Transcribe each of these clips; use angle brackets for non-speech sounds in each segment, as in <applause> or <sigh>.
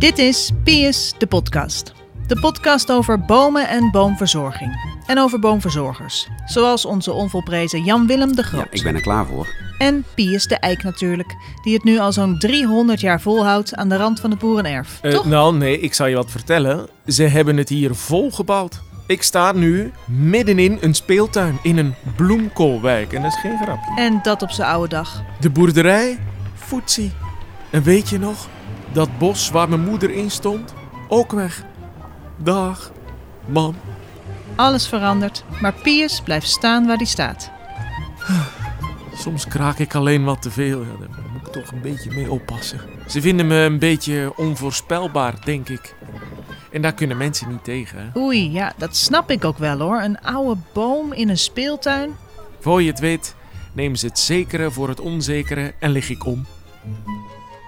Dit is Pius de podcast. De podcast over bomen en boomverzorging. En over boomverzorgers. Zoals onze onvolprezen Jan-Willem de Groot. Ja, ik ben er klaar voor. En Pius de Eik natuurlijk. Die het nu al zo'n 300 jaar volhoudt aan de rand van het boerenerf. Eh, Toch? nou, nee, ik zal je wat vertellen. Ze hebben het hier volgebouwd. Ik sta nu middenin een speeltuin in een bloemkoolwijk. En dat is geen grapje. En dat op zijn oude dag. De boerderij, Foetsie. En weet je nog, dat bos waar mijn moeder in stond? Ook weg. Dag, mam. Alles verandert, maar Pius blijft staan waar hij staat. Soms kraak ik alleen wat te veel. Ja, daar moet ik toch een beetje mee oppassen. Ze vinden me een beetje onvoorspelbaar, denk ik. En daar kunnen mensen niet tegen. Hè? Oei, ja, dat snap ik ook wel hoor. Een oude boom in een speeltuin. Voor je het weet, nemen ze het zekere voor het onzekere en lig ik om.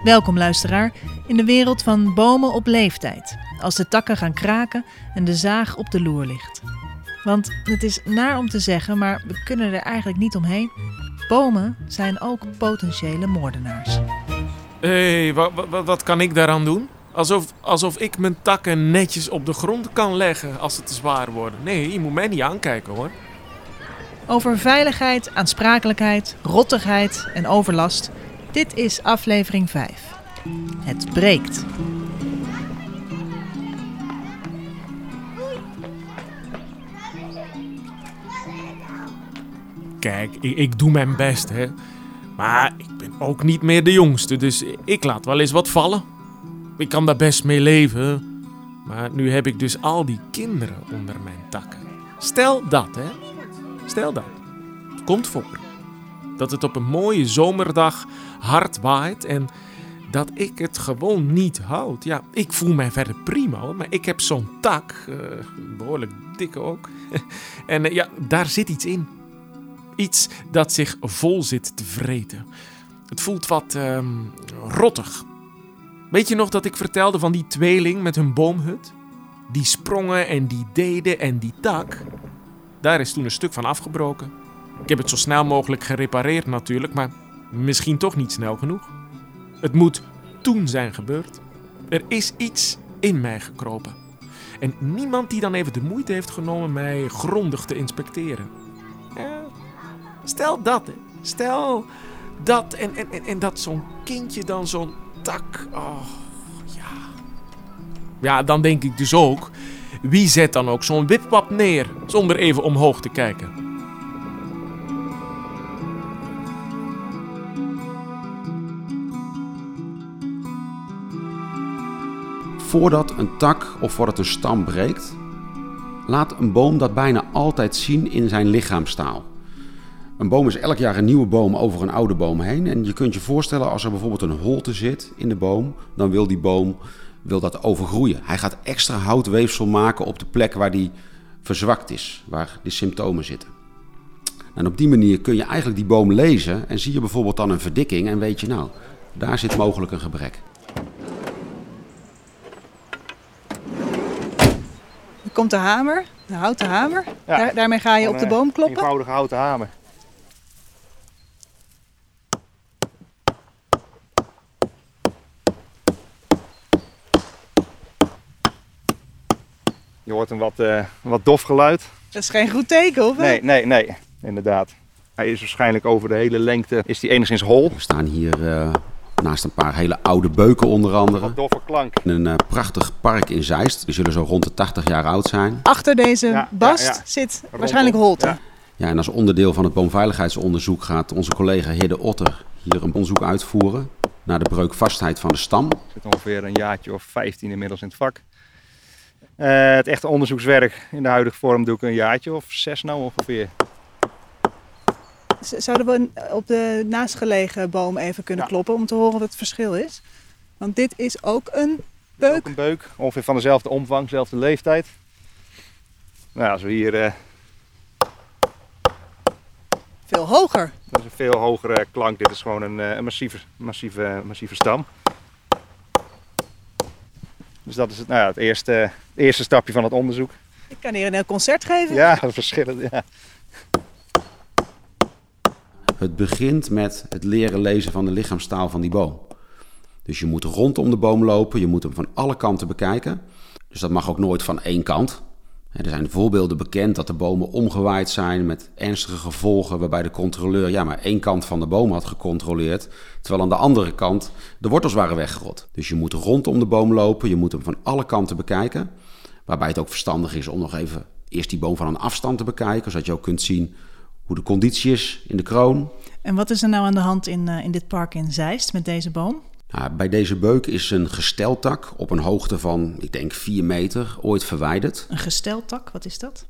Welkom luisteraar in de wereld van bomen op leeftijd. Als de takken gaan kraken en de zaag op de loer ligt. Want het is naar om te zeggen, maar we kunnen er eigenlijk niet omheen. Bomen zijn ook potentiële moordenaars. Hé, hey, wat, wat, wat kan ik daaraan doen? Alsof, alsof ik mijn takken netjes op de grond kan leggen als ze te zwaar worden. Nee, je moet mij niet aankijken hoor. Over veiligheid, aansprakelijkheid, rottigheid en overlast. Dit is aflevering 5. Het breekt. Kijk, ik, ik doe mijn best hè. Maar ik ben ook niet meer de jongste, dus ik laat wel eens wat vallen. Ik kan daar best mee leven. Maar nu heb ik dus al die kinderen onder mijn takken. Stel dat, hè. Stel dat. Het komt voor. Dat het op een mooie zomerdag hard waait en dat ik het gewoon niet houd. Ja, ik voel mij verder prima maar ik heb zo'n tak, eh, behoorlijk dik ook. <laughs> en eh, ja, daar zit iets in. Iets dat zich vol zit te vreten. Het voelt wat ehm, rottig. Weet je nog dat ik vertelde van die tweeling met hun boomhut? Die sprongen en die deden en die tak. Daar is toen een stuk van afgebroken. Ik heb het zo snel mogelijk gerepareerd natuurlijk, maar misschien toch niet snel genoeg. Het moet toen zijn gebeurd. Er is iets in mij gekropen. En niemand die dan even de moeite heeft genomen mij grondig te inspecteren. Stel dat. Stel dat en, en, en, en dat zo'n kindje dan zo'n tak. Oh, ja. Ja, dan denk ik dus ook. Wie zet dan ook zo'n wipwap neer zonder even omhoog te kijken? Voordat een tak of voordat een stam breekt, laat een boom dat bijna altijd zien in zijn lichaamstaal. Een boom is elk jaar een nieuwe boom over een oude boom heen. En je kunt je voorstellen als er bijvoorbeeld een holte zit in de boom, dan wil die boom wil dat overgroeien. Hij gaat extra houtweefsel maken op de plek waar die verzwakt is, waar de symptomen zitten. En op die manier kun je eigenlijk die boom lezen en zie je bijvoorbeeld dan een verdikking en weet je nou, daar zit mogelijk een gebrek. Komt de hamer, de houten hamer. Ja. Daar, daarmee ga je op de boom kloppen. Eenvoudige houten hamer. Je hoort een wat, eh, wat dof geluid. Dat is geen goed teken, of? Nee, nee, nee, inderdaad. Hij is waarschijnlijk over de hele lengte is die enigszins hol. We staan hier eh, naast een paar hele oude beuken onder andere. Wat doffe klank. In een eh, prachtig park in Zeist. Die zullen zo rond de 80 jaar oud zijn. Achter deze Ja, bast ja, ja. zit waarschijnlijk holte. Ja. Ja, en als onderdeel van het boomveiligheidsonderzoek gaat onze collega Heer de Otter hier een onderzoek uitvoeren naar de breukvastheid van de stam. zit ongeveer een jaartje of 15 inmiddels in het vak. Eh, het echte onderzoekswerk in de huidige vorm doe ik een jaartje of zes nou ongeveer. Zouden we op de naastgelegen boom even kunnen Ja. kloppen om te horen wat het verschil is? Want dit is ook een Ook beuk. een beuk, ongeveer van dezelfde omvang, dezelfde leeftijd. Nou, als we hier, eh, Veel hoger. dat is een veel hogere klank. Dit is gewoon een, eh, een massieve, massieve, massieve stam. Dus dat is het, nou ja, het, eerste, het eerste stapje van het onderzoek. Ik kan hier een heel concert geven. Ja, <laughs> verschillend. Ja. Het begint met het leren lezen van de lichaamstaal van die boom. Dus je moet rondom de boom lopen, je moet hem van alle kanten bekijken. Dus dat mag ook nooit van één kant. Er zijn voorbeelden bekend dat de bomen omgewaaid zijn met ernstige gevolgen, waarbij de controleur ja, maar één kant van de boom had gecontroleerd, terwijl aan de andere kant de wortels waren weggerot. Dus je moet rondom de boom lopen, je moet hem van alle kanten bekijken, waarbij het ook verstandig is om nog even eerst die boom van een afstand te bekijken, zodat je ook kunt zien hoe de conditie is in de kroon. En wat is er nou aan de hand in, uh, in dit park in Zeist met deze boom? Nou, bij deze beuk is een gesteltak op een hoogte van, ik denk, 4 meter ooit verwijderd. Een gesteltak, wat is dat?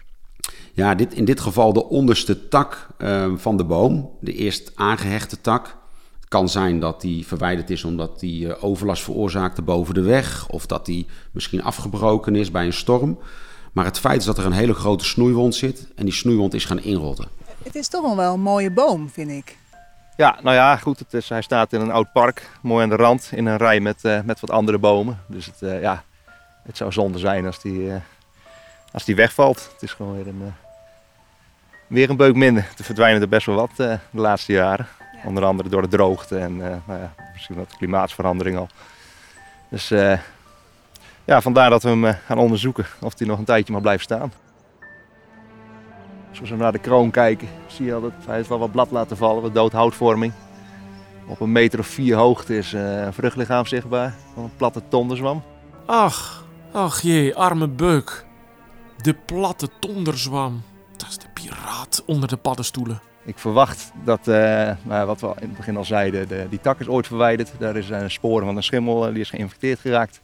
Ja, dit, in dit geval de onderste tak uh, van de boom, de eerst aangehechte tak. Het kan zijn dat die verwijderd is omdat die uh, overlast veroorzaakte boven de weg, of dat die misschien afgebroken is bij een storm. Maar het feit is dat er een hele grote snoeiwond zit en die snoeiwond is gaan inrotten. Het is toch wel een mooie boom, vind ik. Ja, nou ja, goed. Het is, hij staat in een oud park, mooi aan de rand, in een rij met, uh, met wat andere bomen. Dus het, uh, ja, het zou zonde zijn als die, uh, als die wegvalt. Het is gewoon weer een, weer een beuk minder. Er verdwijnen er best wel wat de laatste jaren. Ja. Onder andere door de droogte en nou ja, misschien wat klimaatsverandering al. Dus ja, vandaar dat we hem gaan onderzoeken of hij nog een tijdje mag blijven staan. Als we naar de kroon kijken, zie je al dat hij heeft wel wat blad laten vallen, wat doodhoutvorming. Op een meter of vier hoogte is uh, een vruchtlichaam zichtbaar van een platte tonderzwam. Ach, ach jee, arme beuk. De platte tonderzwam. Dat is de piraat onder de paddenstoelen. Ik verwacht dat, uh, nou, wat we in het begin al zeiden, de, die tak is ooit verwijderd. Daar is een sporen van een schimmel, die is geïnfecteerd geraakt.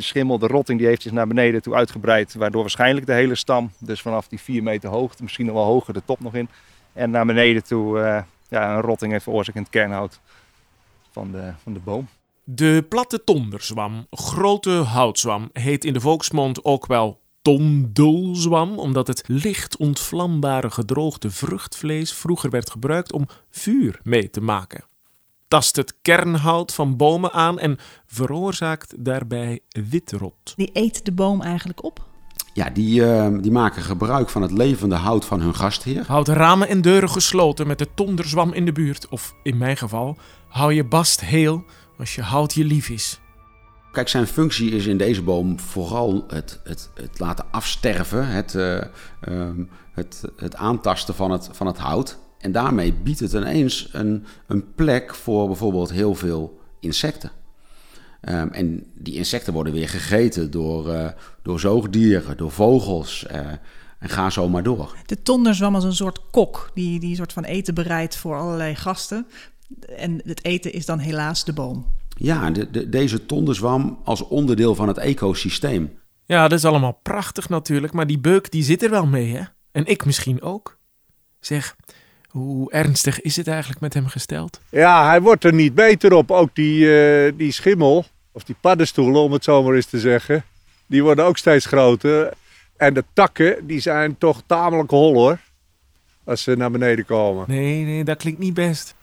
De schimmel, de rotting, die heeft zich naar beneden toe uitgebreid. Waardoor waarschijnlijk de hele stam, dus vanaf die 4 meter hoogte, misschien nog wel hoger, de top nog in. En naar beneden toe uh, ja, een rotting heeft veroorzaakt in het kernhout van de, van de boom. De platte tonderzwam, grote houtzwam, heet in de volksmond ook wel tondelzwam, omdat het licht ontvlambare gedroogde vruchtvlees vroeger werd gebruikt om vuur mee te maken tast het kernhout van bomen aan en veroorzaakt daarbij witrot. Die eet de boom eigenlijk op? Ja, die, uh, die maken gebruik van het levende hout van hun gastheer. Houd ramen en deuren gesloten met de tonderzwam in de buurt. Of in mijn geval, hou je bast heel als je hout je lief is. Kijk, zijn functie is in deze boom vooral het, het, het laten afsterven, het, uh, um, het, het aantasten van het, van het hout. En daarmee biedt het ineens een, een plek voor bijvoorbeeld heel veel insecten. Um, en die insecten worden weer gegeten door, uh, door zoogdieren, door vogels. Uh, en ga zo maar door. De tonderzwam als een soort kok die, die soort van eten bereidt voor allerlei gasten. En het eten is dan helaas de boom. Ja, de, de, deze tonderzwam als onderdeel van het ecosysteem. Ja, dat is allemaal prachtig natuurlijk, maar die beuk die zit er wel mee, hè? En ik misschien ook. Zeg, hoe ernstig is het eigenlijk met hem gesteld? Ja, hij wordt er niet beter op. Ook die, uh, die schimmel, of die paddenstoelen om het zo maar eens te zeggen, die worden ook steeds groter. En de takken, die zijn toch tamelijk hol hoor, als ze naar beneden komen. Nee, nee, dat klinkt niet best.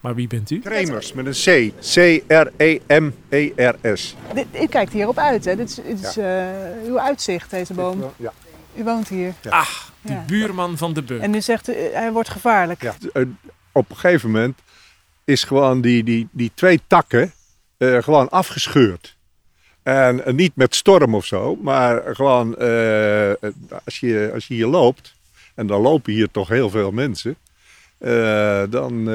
Maar wie bent u? Kremers, met een C. C-R-E-M-E-R-S. U kijkt hierop uit, hè? Dit is, dit is ja. uh, uw uitzicht, deze boom. Ja. U woont hier. Ja. Ach, de ja. buurman van de beuk. En u zegt, uh, hij wordt gevaarlijk. Ja. Op een gegeven moment is gewoon die, die, die twee takken uh, gewoon afgescheurd. En uh, niet met storm of zo, maar gewoon als, je, als je hier loopt, en dan lopen hier toch heel veel mensen, dan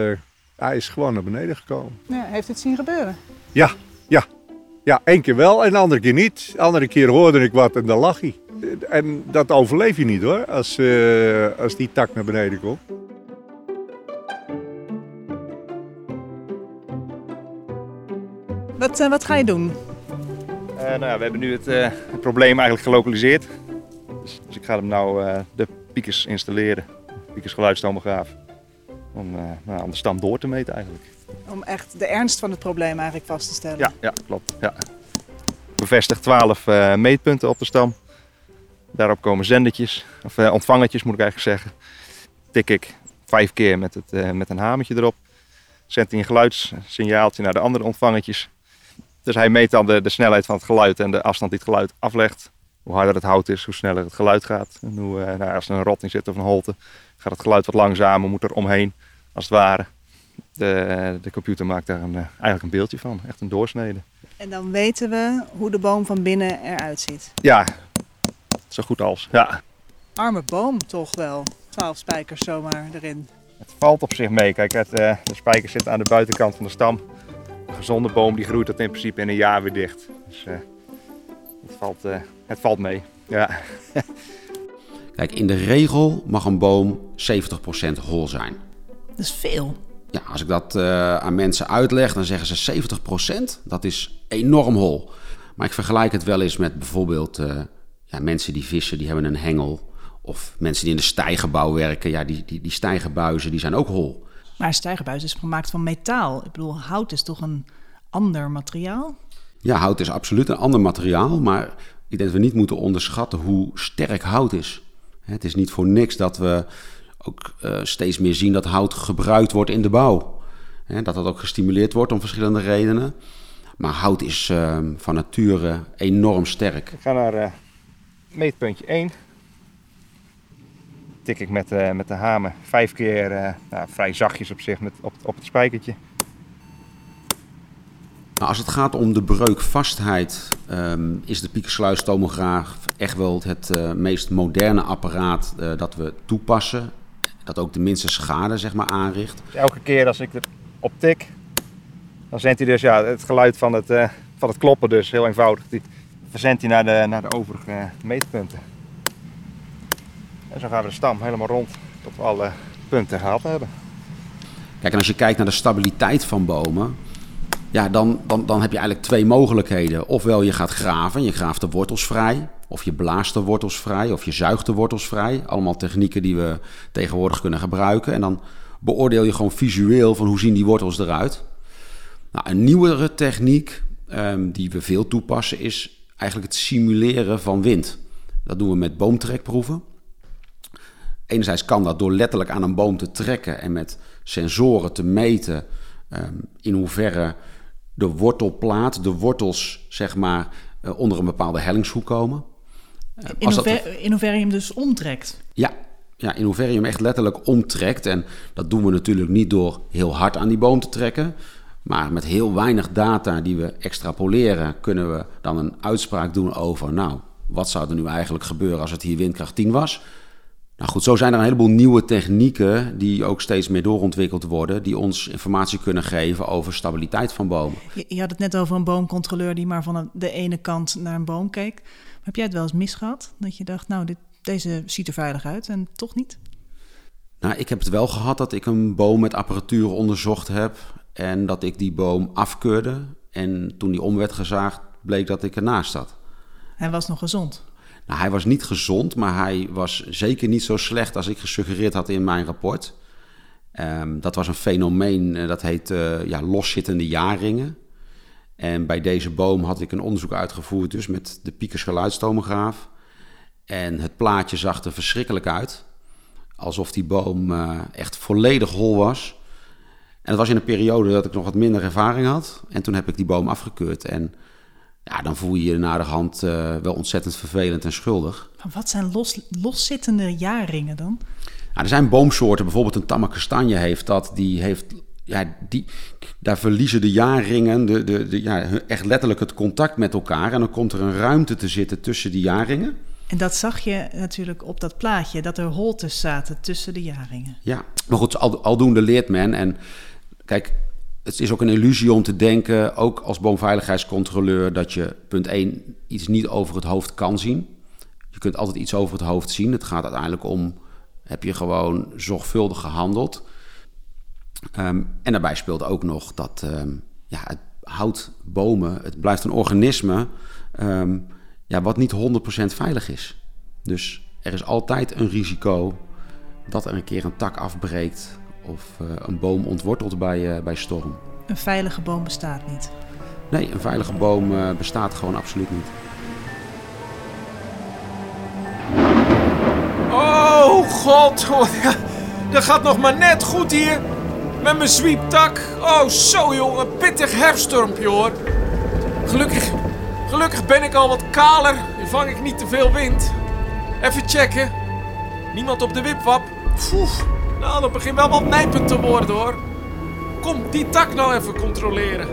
hij is gewoon naar beneden gekomen. Ja, heeft het zien gebeuren? Ja, ja. Ja, één keer wel en de andere keer niet. De andere keer hoorde ik wat en dan lag hij. En dat overleef je niet hoor, als, uh, als die tak naar beneden komt. Wat, uh, wat ga je doen? Uh, nou ja, we hebben nu het, het, probleem eigenlijk gelokaliseerd. Dus, dus ik ga hem nou de piekers installeren. Piekers geluidstomograaf. Om, nou, om de stam door te meten eigenlijk. Om echt de ernst van het probleem eigenlijk vast te stellen? Ja, ja klopt. Ja. Bevestig 12 meetpunten op de stam. Daarop komen zendertjes, of uh, ontvangertjes moet ik eigenlijk zeggen. Tik ik vijf keer met, het, uh, met een hamertje erop. Zet hij een geluidssignaaltje naar de andere ontvangertjes. Dus hij meet dan de, de snelheid van het geluid en de afstand die het geluid aflegt. Hoe harder het hout is, hoe sneller het geluid gaat. En hoe, nou, als er een rotting zit of een holte, gaat het geluid wat langzamer, moet er omheen, als het ware. De, de computer maakt daar een, eh, eigenlijk een beeldje van, echt een doorsnede. En dan weten we hoe de boom van binnen eruit ziet. Ja, zo goed als. Ja. Arme boom toch wel. 12 spijkers zomaar erin. Het valt op zich mee. Kijk, het, eh, de spijkers zitten aan de buitenkant van de stam. Een gezonde boom die groeit dat in principe in een jaar weer dicht. Dus eh, het, valt, eh, het valt mee. Ja. <laughs> Kijk, in de regel mag een boom 70% hol zijn. Dat is veel. Ja, als ik dat eh, aan mensen uitleg, dan zeggen ze 70%. Dat is enorm hol. Maar ik vergelijk het wel eens met bijvoorbeeld eh, ja, mensen die vissen, die hebben een hengel. Of mensen die in de stijgenbouw werken, ja, die, die, die stijgenbuizen, die zijn ook hol. Maar stijgerbuis is gemaakt van metaal. Ik bedoel, hout is toch een ander materiaal? Ja, hout is absoluut een ander materiaal, maar ik denk dat we niet moeten onderschatten hoe sterk hout is. Het is niet voor niks dat we ook eh, steeds meer zien dat hout gebruikt wordt in de bouw. Hè, Dat dat ook gestimuleerd wordt om verschillende redenen. Maar hout is eh, van nature enorm sterk. Ik ga naar eh, meetpuntje 1. Tik ik met, eh, met de hamer vijf keer, nou, vrij zachtjes op zich, met, op, op het spijkertje. Nou, als het gaat om de breukvastheid, ehm, is de piekersluistomograaf echt wel het meest moderne apparaat dat we toepassen. Dat ook de minste schade zeg maar, aanricht. Dus elke keer als ik erop tik, dan zendt hij dus ja, het geluid van het, eh, van het kloppen dus, heel eenvoudig. Die verzendt hij naar de, naar de overige meetpunten. En zo gaan we de stam helemaal rond tot we alle punten gehaald hebben. Kijk, en als je kijkt naar de stabiliteit van bomen, ja, dan, dan, dan heb je eigenlijk twee mogelijkheden. Ofwel je gaat graven, je graaft de wortels vrij, of je blaast de wortels vrij, of je zuigt de wortels vrij. Allemaal technieken die we tegenwoordig kunnen gebruiken. En dan beoordeel je gewoon visueel van hoe zien die wortels eruit. Nou, een nieuwere techniek ehm, die we veel toepassen is eigenlijk het simuleren van wind. Dat doen we met boomtrekproeven. Enerzijds kan dat door letterlijk aan een boom te trekken en met sensoren te meten ehm, in hoeverre de wortelplaat, de wortels, zeg maar, eh, onder een bepaalde hellingshoek komen. In als dat- in hoeverre je hem dus omtrekt. ja, ja, in hoeverre je hem echt letterlijk omtrekt. En dat doen we natuurlijk niet door heel hard aan die boom te trekken. Maar met heel weinig data die we extrapoleren, kunnen we dan een uitspraak doen over, nou, wat zou er nu eigenlijk gebeuren als het hier windkracht 10 was? Nou goed, zo zijn er een heleboel nieuwe technieken die ook steeds meer doorontwikkeld worden, die ons informatie kunnen geven over stabiliteit van bomen. Je, je had het net over een boomcontroleur die maar van de ene kant naar een boom keek. Heb jij het wel eens misgehad? Dat je dacht, nou, dit, deze ziet er veilig uit en toch niet? Nou, ik heb het wel gehad dat ik een boom met apparatuur onderzocht heb en dat ik die boom afkeurde. En toen die om werd gezaagd, bleek dat ik ernaast zat. Hij was nog gezond. Nou, hij was niet gezond, maar hij was zeker niet zo slecht als ik gesuggereerd had in mijn rapport. Ehm, dat was een fenomeen, eh, dat heet eh, ja, loszittende jaarringen. En bij deze boom had ik een onderzoek uitgevoerd, dus met de Piekers geluidstomograaf. En het plaatje zag er verschrikkelijk uit. Alsof die boom eh, echt volledig hol was. En dat was in een periode dat ik nog wat minder ervaring had. En toen heb ik die boom afgekeurd. En ja, dan voel je je na de hand eh, wel ontzettend vervelend en schuldig. Maar wat zijn los, loszittende jaarringen dan? Nou, er zijn boomsoorten, bijvoorbeeld een tamme kastanje heeft dat. Die heeft, ja, die, daar verliezen de jaarringen de, de, de, ja, echt letterlijk het contact met elkaar. En dan komt er een ruimte te zitten tussen die jaarringen. En dat zag je natuurlijk op dat plaatje, dat er holtes zaten tussen de jaarringen. Ja, maar goed, al, aldoende leert men. En kijk, het is ook een illusie om te denken, ook als boomveiligheidscontroleur, dat je punt 1 iets niet over het hoofd kan zien. Je kunt altijd iets over het hoofd zien. Het gaat uiteindelijk om, heb je gewoon zorgvuldig gehandeld. Ehm, en daarbij speelt ook nog dat ehm, ja, het houdt bomen, het blijft een organisme ehm, ja, wat niet 100% veilig is. Dus er is altijd een risico dat er een keer een tak afbreekt of eh, een boom ontwortelt bij, eh, bij storm. Een veilige boom bestaat niet. Nee, een veilige boom eh, bestaat gewoon absoluut niet. Oh god, oh, ja, dat gaat nog maar net goed hier. Met mijn zwieptak. Oh zo jongen, pittig herfststormpje hoor. Gelukkig, gelukkig ben ik al wat kaler. Nu vang ik niet te veel wind. Even checken. Niemand op de wipwap. Nou dat begint wel wat nijpend te worden hoor. Kom die tak nou even controleren.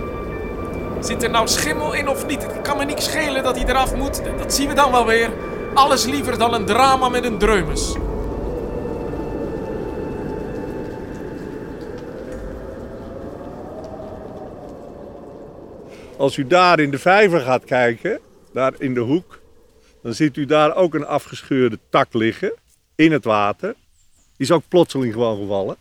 Zit er nou schimmel in of niet? Het kan me niks schelen dat hij eraf moet. Dat zien we dan wel weer. Alles liever dan een drama met een dreumes. Als u daar in de vijver gaat kijken, daar in de hoek, dan ziet u daar ook een afgescheurde tak liggen in het water. Die is ook plotseling gewoon gevallen.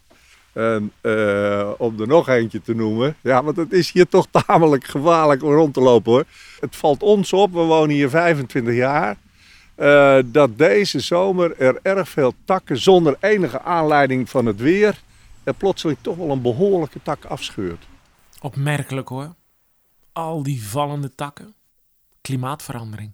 En eh, om er nog eentje te noemen, ja, want het is hier toch tamelijk gevaarlijk om rond te lopen hoor. Het valt ons op, we wonen hier 25 jaar, eh, dat deze zomer er erg veel takken zonder enige aanleiding van het weer er plotseling toch wel een behoorlijke tak afscheurt. Opmerkelijk hoor. Al die vallende takken. Klimaatverandering.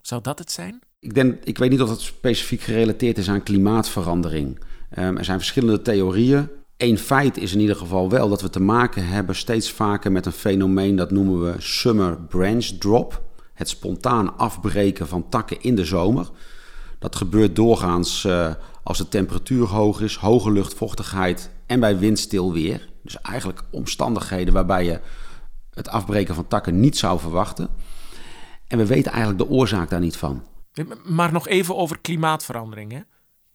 Zou dat het zijn? Ik, denk, ik weet niet of het specifiek gerelateerd is aan klimaatverandering. Um, er zijn verschillende theorieën. Eén feit is in ieder geval wel dat we te maken hebben steeds vaker met een fenomeen dat noemen we summer branch drop. Het spontaan afbreken van takken in de zomer. Dat gebeurt doorgaans uh, als de temperatuur hoog is, hoge luchtvochtigheid en bij windstil weer. Dus eigenlijk omstandigheden waarbij je het afbreken van takken niet zou verwachten. En we weten eigenlijk de oorzaak daar niet van. Maar nog even over klimaatverandering.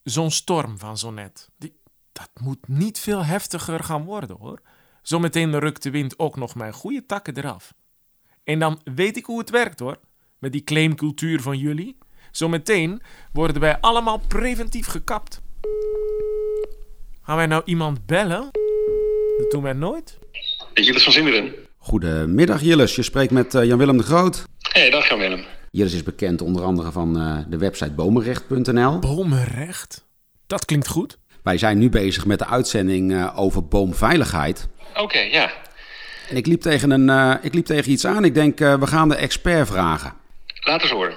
Zo'n storm van zo net. Die, dat moet niet veel heftiger gaan worden hoor. Zometeen rukt de wind ook nog mijn goede takken eraf. En dan weet ik hoe het werkt hoor. Met die claimcultuur van jullie. Zometeen worden wij allemaal preventief gekapt. Gaan wij nou iemand bellen? Dat doen wij nooit. Jilles van Zinderen. Goedemiddag Jilles, je spreekt met uh, Jan-Willem de Groot. Hey, dag Jan-Willem. Jilles is bekend onder andere van uh, de website bomenrecht.nl. Bomenrecht? Dat klinkt goed. Wij zijn nu bezig met de uitzending uh, over boomveiligheid. Oké, okay, ja. En ik liep, tegen een, ik liep tegen iets aan. Ik denk, we gaan de expert vragen. Laat eens horen.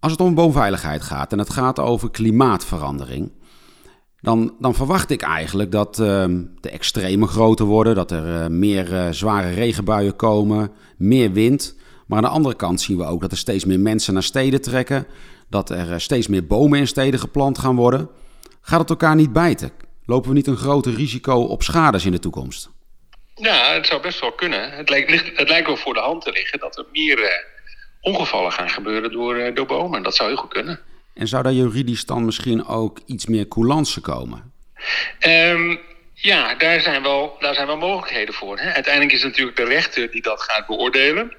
Als het om boomveiligheid gaat en het gaat over klimaatverandering dan, dan verwacht ik eigenlijk dat uh, de extremen groter worden, dat er uh, meer uh, zware regenbuien komen, meer wind. Maar aan de andere kant zien we ook dat er steeds meer mensen naar steden trekken, dat er eh, steeds meer bomen in steden geplant gaan worden. Gaat het elkaar niet bijten? Lopen we niet een groter risico op schades in de toekomst? Ja, het zou best wel kunnen. Het lijkt, het lijkt wel voor de hand te liggen dat er meer ongevallen gaan gebeuren door, door bomen. Dat zou heel goed kunnen. En zou daar juridisch dan misschien ook iets meer coulance komen? Um, ja, daar zijn wel, daar zijn wel mogelijkheden voor. Hè? Uiteindelijk is het natuurlijk de rechter die dat gaat beoordelen.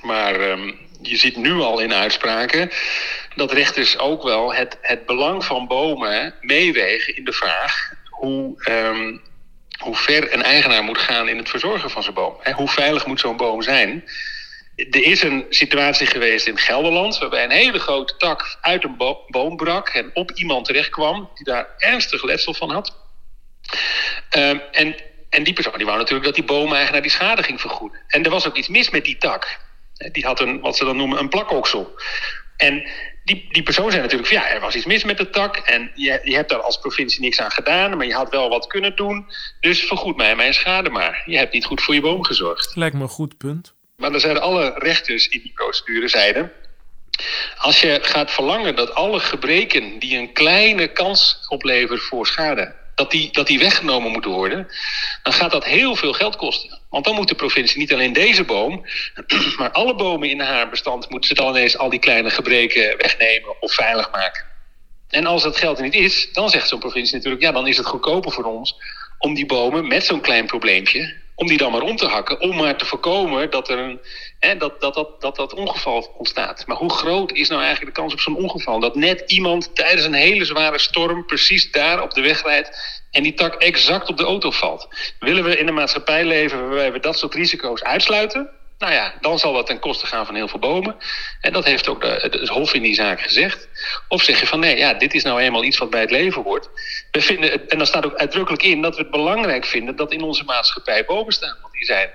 Maar um, je ziet nu al in uitspraken dat rechters ook wel het, het belang van bomen meewegen in de vraag hoe, um, hoe ver een eigenaar moet gaan in het verzorgen van zijn boom. Hè? Hoe veilig moet zo'n boom zijn? Er is een situatie geweest in Gelderland waarbij een hele grote tak uit een bo boom brak en op iemand terecht kwam die daar ernstig letsel van had. Um, en, en die persoon die wou natuurlijk dat die boomeigenaar die schade ging vergoeden. En er was ook iets mis met die tak. Die had een, wat ze dan noemen, een plakoksel. En die, die persoon zei natuurlijk van ja, er was iets mis met de tak. En je, je hebt daar als provincie niks aan gedaan, maar je had wel wat kunnen doen. Dus vergoed mij mijn schade maar. Je hebt niet goed voor je boom gezorgd. Lijkt me een goed punt. Maar dan zeiden alle rechters in die procedure zeiden. Als je gaat verlangen dat alle gebreken die een kleine kans opleveren voor schade, dat die, dat die weggenomen moeten worden, dan gaat dat heel veel geld kosten. Want dan moet de provincie niet alleen deze boom, <clears throat> maar alle bomen in haar bestand moeten ze dan ineens al die kleine gebreken wegnemen of veilig maken. En als dat geld er niet is, dan zegt zo'n provincie natuurlijk, ja, dan is het goedkoper voor ons om die bomen met zo'n klein probleempje om die dan maar om te hakken, om maar te voorkomen dat er een, hè, dat, dat, dat, dat, dat ongeval ontstaat. Maar hoe groot is nou eigenlijk de kans op zo'n ongeval? Dat net iemand tijdens een hele zware storm precies daar op de weg rijdt en die tak exact op de auto valt. Willen we in een maatschappij leven waarbij we dat soort risico's uitsluiten? Nou ja, dan zal dat ten koste gaan van heel veel bomen. En dat heeft ook de, het Hof in die zaak gezegd. Of zeg je van nee, ja, dit is nou eenmaal iets wat bij het leven hoort. We vinden, en dan staat ook uitdrukkelijk in dat we het belangrijk vinden dat in onze maatschappij bomen staan. Want die zijn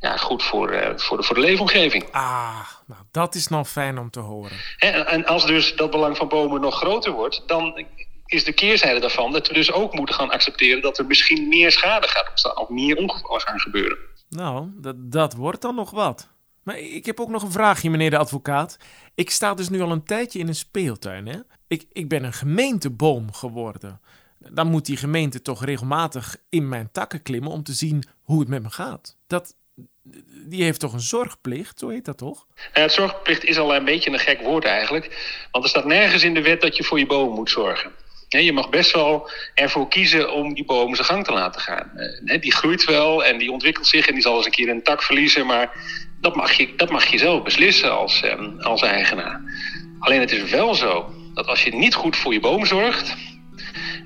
ja, goed voor, uh, voor, de, voor de leefomgeving. Ah, nou dat is nou fijn om te horen. En, en als dus dat belang van bomen nog groter wordt, dan is de keerzijde daarvan dat we dus ook moeten gaan accepteren dat er misschien meer schade gaat ontstaan of meer ongevallen gaan gebeuren. Nou, dat, dat wordt dan nog wat. Maar ik heb ook nog een vraagje, meneer de advocaat. Ik sta dus nu al een tijdje in een speeltuin, hè? Ik, ik ben een gemeenteboom geworden. dan moet die gemeente toch regelmatig in mijn takken klimmen om te zien hoe het met me gaat. Dat, die heeft toch een zorgplicht, zo heet dat toch? Het zorgplicht is al een beetje een gek woord eigenlijk. Want er staat nergens in de wet dat je voor je boom moet zorgen. Je mag best wel ervoor kiezen om die boom zijn gang te laten gaan. Eh, die groeit wel en die ontwikkelt zich en die zal eens een keer een tak verliezen. Maar dat mag je, dat mag je zelf beslissen als, eh, als eigenaar. Alleen het is wel zo dat als je niet goed voor je boom zorgt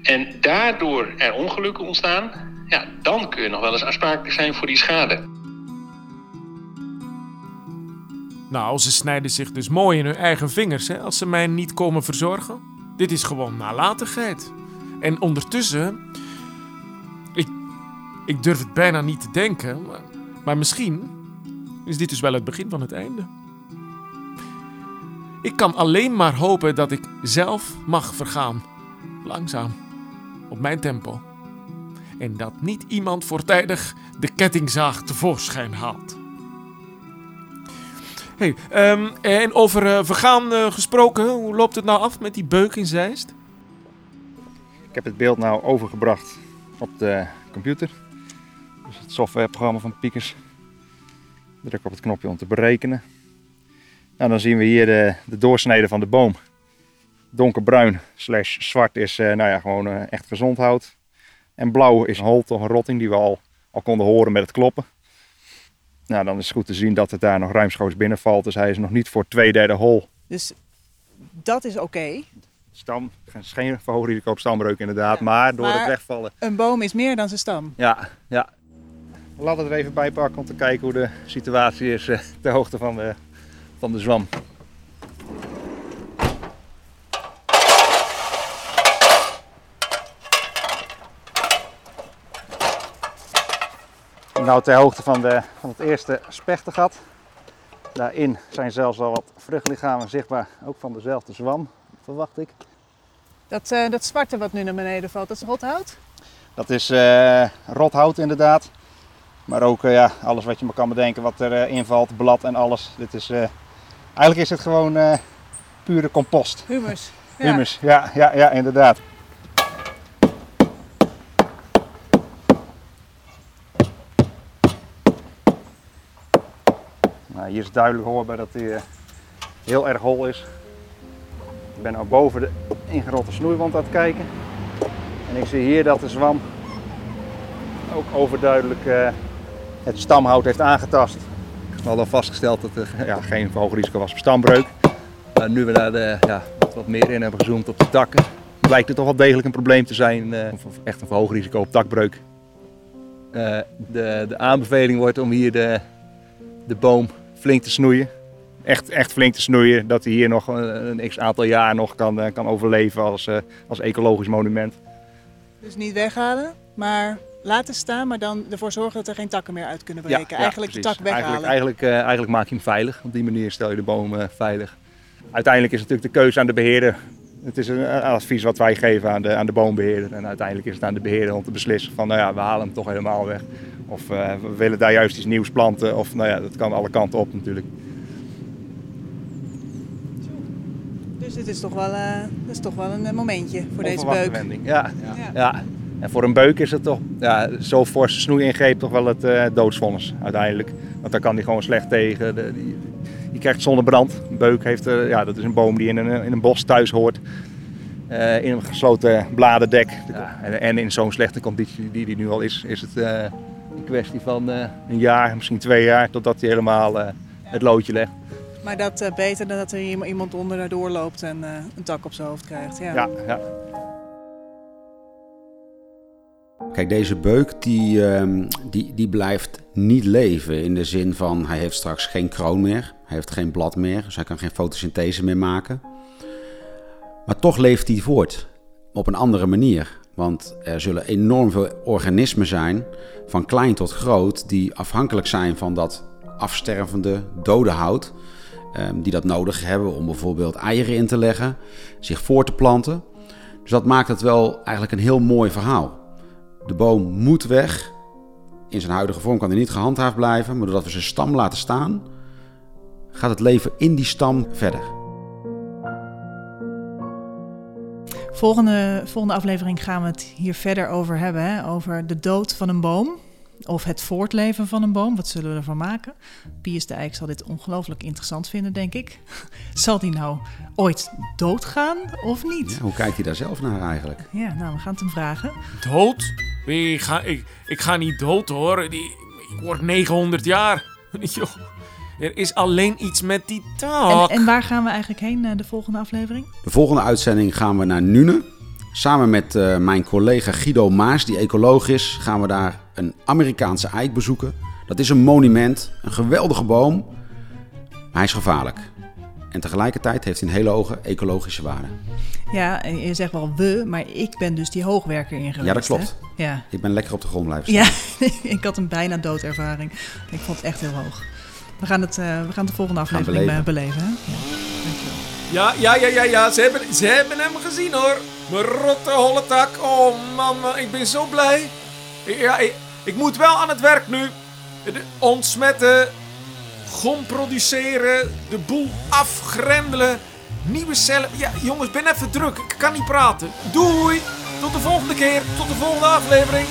en daardoor er ongelukken ontstaan, ja, dan kun je nog wel eens aansprakelijk zijn voor die schade. Nou, ze snijden zich dus mooi in hun eigen vingers hè, als ze mij niet komen verzorgen. Dit is gewoon nalatigheid. En ondertussen. Ik, ik durf het bijna niet te denken, maar, maar misschien is dit dus wel het begin van het einde. Ik kan alleen maar hopen dat ik zelf mag vergaan. Langzaam. Op mijn tempo. En dat niet iemand voortijdig de kettingzaag tevoorschijn haalt. Hey, ehm, en over uh, vergaan uh, gesproken, hoe loopt het nou af met die beuk in? Ik heb het beeld nou overgebracht op de computer. Dus het softwareprogramma van Piekers. Druk op het knopje om te berekenen. Nou, dan zien we hier de, de doorsnede van de boom. Donkerbruin slash zwart is uh, nou ja, gewoon echt gezond hout. En blauw is een holte of een rotting die we al, al konden horen met het kloppen. Nou, dan is het goed te zien dat het daar nog ruimschoots binnenvalt. Dus hij is nog niet voor twee derde hol. Dus dat is oké. Stam, geen verhoogd risico op stambreuk inderdaad, maar door het wegvallen. Een boom is meer dan zijn stam. Ja, ja. Laten we er even bij pakken om te kijken hoe de situatie is uh, ter hoogte van de, van de zwam. Nou, ter hoogte van, de, van het eerste spechtengat. Daarin zijn zelfs al wat vruchtlichamen zichtbaar, ook van dezelfde zwam, verwacht ik. Dat, uh, dat zwarte wat nu naar beneden valt, dat is rothout? Dat is uh, rothout inderdaad. Maar ook uh, ja, alles wat je maar kan bedenken wat erin invalt, blad en alles. Dit is, eigenlijk is het gewoon pure compost. Humus. Ja. <laughs> Humus, ja, ja, ja inderdaad. Hier is duidelijk hoorbaar dat hij uh, heel erg hol is. Ik ben nu boven de ingerotte snoeiwand aan het kijken. En ik zie hier dat de zwam ook overduidelijk uh, het stamhout heeft aangetast. We hadden al vastgesteld dat er <laughs> ja, geen verhoogd risico was op stambreuk. Maar nu we daar de, ja, wat meer in hebben gezoomd op de takken, blijkt het toch wel degelijk een probleem te zijn. Of echt een verhoogd risico op takbreuk. de, de aanbeveling wordt om hier de, de boom flink te snoeien. Echt, echt flink te snoeien, dat hij hier nog een, x aantal jaar nog kan, eh, kan overleven als, eh, als ecologisch monument. Dus niet weghalen, maar laten staan, maar dan ervoor zorgen dat er geen takken meer uit kunnen breken. eigenlijk de tak weghalen. Eigenlijk, eigenlijk, uh, eigenlijk, maak je hem veilig. Op die manier stel je de boom veilig. Uiteindelijk is het natuurlijk de keuze aan de beheerder. Het is een advies wat wij geven aan de, aan de boombeheerder. En uiteindelijk is het aan de beheerder om te beslissen van nou ja, we halen hem toch helemaal weg. Of uh, we willen daar juist iets nieuws planten. Of nou ja, dat kan alle kanten op natuurlijk. Dus dit is toch wel, uh, is toch wel een momentje voor deze beuk. Wending. Ja, ja. ja. En voor een beuk is het toch ja, zo forse snoeingreep toch wel het uh, doodsvonnis uiteindelijk. Want daar kan hij gewoon slecht tegen. De, die, je krijgt zonnebrand. Een beuk heeft, uh, ja, dat is een boom die in een, in een bos thuis hoort. Uh, in een gesloten bladerdek. Ja, en, en, in zo'n slechte conditie die die nu al is, is het een kwestie van uh, een jaar, misschien twee jaar, totdat hij helemaal uh, het loodje legt. Maar dat uh, beter dan dat er iemand onder doorloopt en een tak op zijn hoofd krijgt. Ja. ja, ja. Kijk, deze beuk die, uh, die, die blijft niet leven in de zin van hij heeft straks geen kroon meer, hij heeft geen blad meer, dus hij kan geen fotosynthese meer maken. Maar toch leeft hij voort op een andere manier. Want er zullen enorm veel organismen zijn, van klein tot groot, die afhankelijk zijn van dat afstervende dode hout. Ehm, die dat nodig hebben om bijvoorbeeld eieren in te leggen, zich voor te planten. Dus dat maakt het wel eigenlijk een heel mooi verhaal. De boom moet weg. In zijn huidige vorm kan hij niet gehandhaafd blijven, maar doordat we zijn stam laten staan, gaat het leven in die stam verder. Volgende, volgende aflevering gaan we het hier verder over hebben. Hè? Over de dood van een boom. Of het voortleven van een boom. Wat zullen we ervan maken? Piers de Eik zal dit ongelooflijk interessant vinden, denk ik. <laughs> Zal die nou ooit doodgaan of niet? Ja, hoe kijkt hij daar zelf naar eigenlijk? Ja, nou, we gaan het hem vragen. Dood? Ik ga, ik, ik ga niet dood hoor. Die, ik word 900 jaar. <laughs> Joh, er is alleen iets met die En, tak. en waar gaan we eigenlijk heen eh, de volgende aflevering? De volgende uitzending gaan we naar Nune. Samen met eh, mijn collega Guido Maas, die ecoloog is, gaan we daar een Amerikaanse eik bezoeken. Dat is een monument, een geweldige boom, maar hij is gevaarlijk. En tegelijkertijd heeft hij een hele hoge ecologische waarde. Ja, en je zegt wel we, maar ik ben dus die hoogwerker in geweest. Ja, dat klopt. hè? Ja. Ik ben lekker op de grond blijven staan. Ja, <laughs> ik had een bijna doodervaring. Ik vond het echt heel hoog. We gaan, het, eh, we gaan de volgende aflevering beleven. beleven. beleven hè? Ja, dankjewel. Ja, ja, ja, ja, ja. Ze hebben, ze hebben hem gezien hoor. Mijn rotte holle tak. Oh man, man, ik ben zo blij. Ja, ik, ik moet wel aan het werk nu. De- ontsmetten, gom produceren, de boel afgrendelen, nieuwe cellen. Ja, jongens, ben even druk. Ik kan niet praten. Doei. Tot de volgende keer. Tot de volgende aflevering.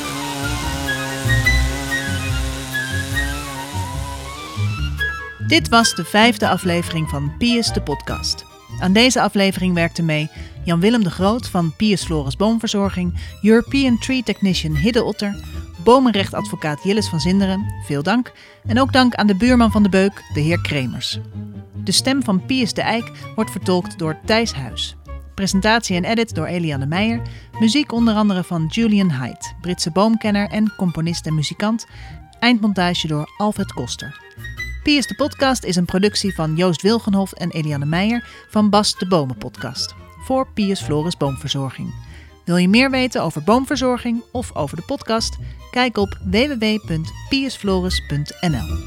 Dit was de vijfde aflevering van Pius de podcast. Aan deze aflevering werkten mee Jan-Willem de Groot van Pius Floris Boomverzorging, European Tree Technician Hidde Otter, bomenrechtadvocaat Jillis van Zinderen, veel dank, en ook dank aan de buurman van de Beuk, de heer Kremers. De stem van Pius de Eik wordt vertolkt door Thijs Huis. Presentatie en edit door Eliane Meijer. Muziek onder andere van Julian Haidt, Britse boomkenner en componist en muzikant. Eindmontage door Alfred Koster. Piers de Podcast is een productie van Joost Wilgenhof en Eliane Meijer van Bas de Bomen Podcast. Voor Piers Floris Boomverzorging. Wil je meer weten over boomverzorging of over de podcast? Kijk op www.piersfloris.nl.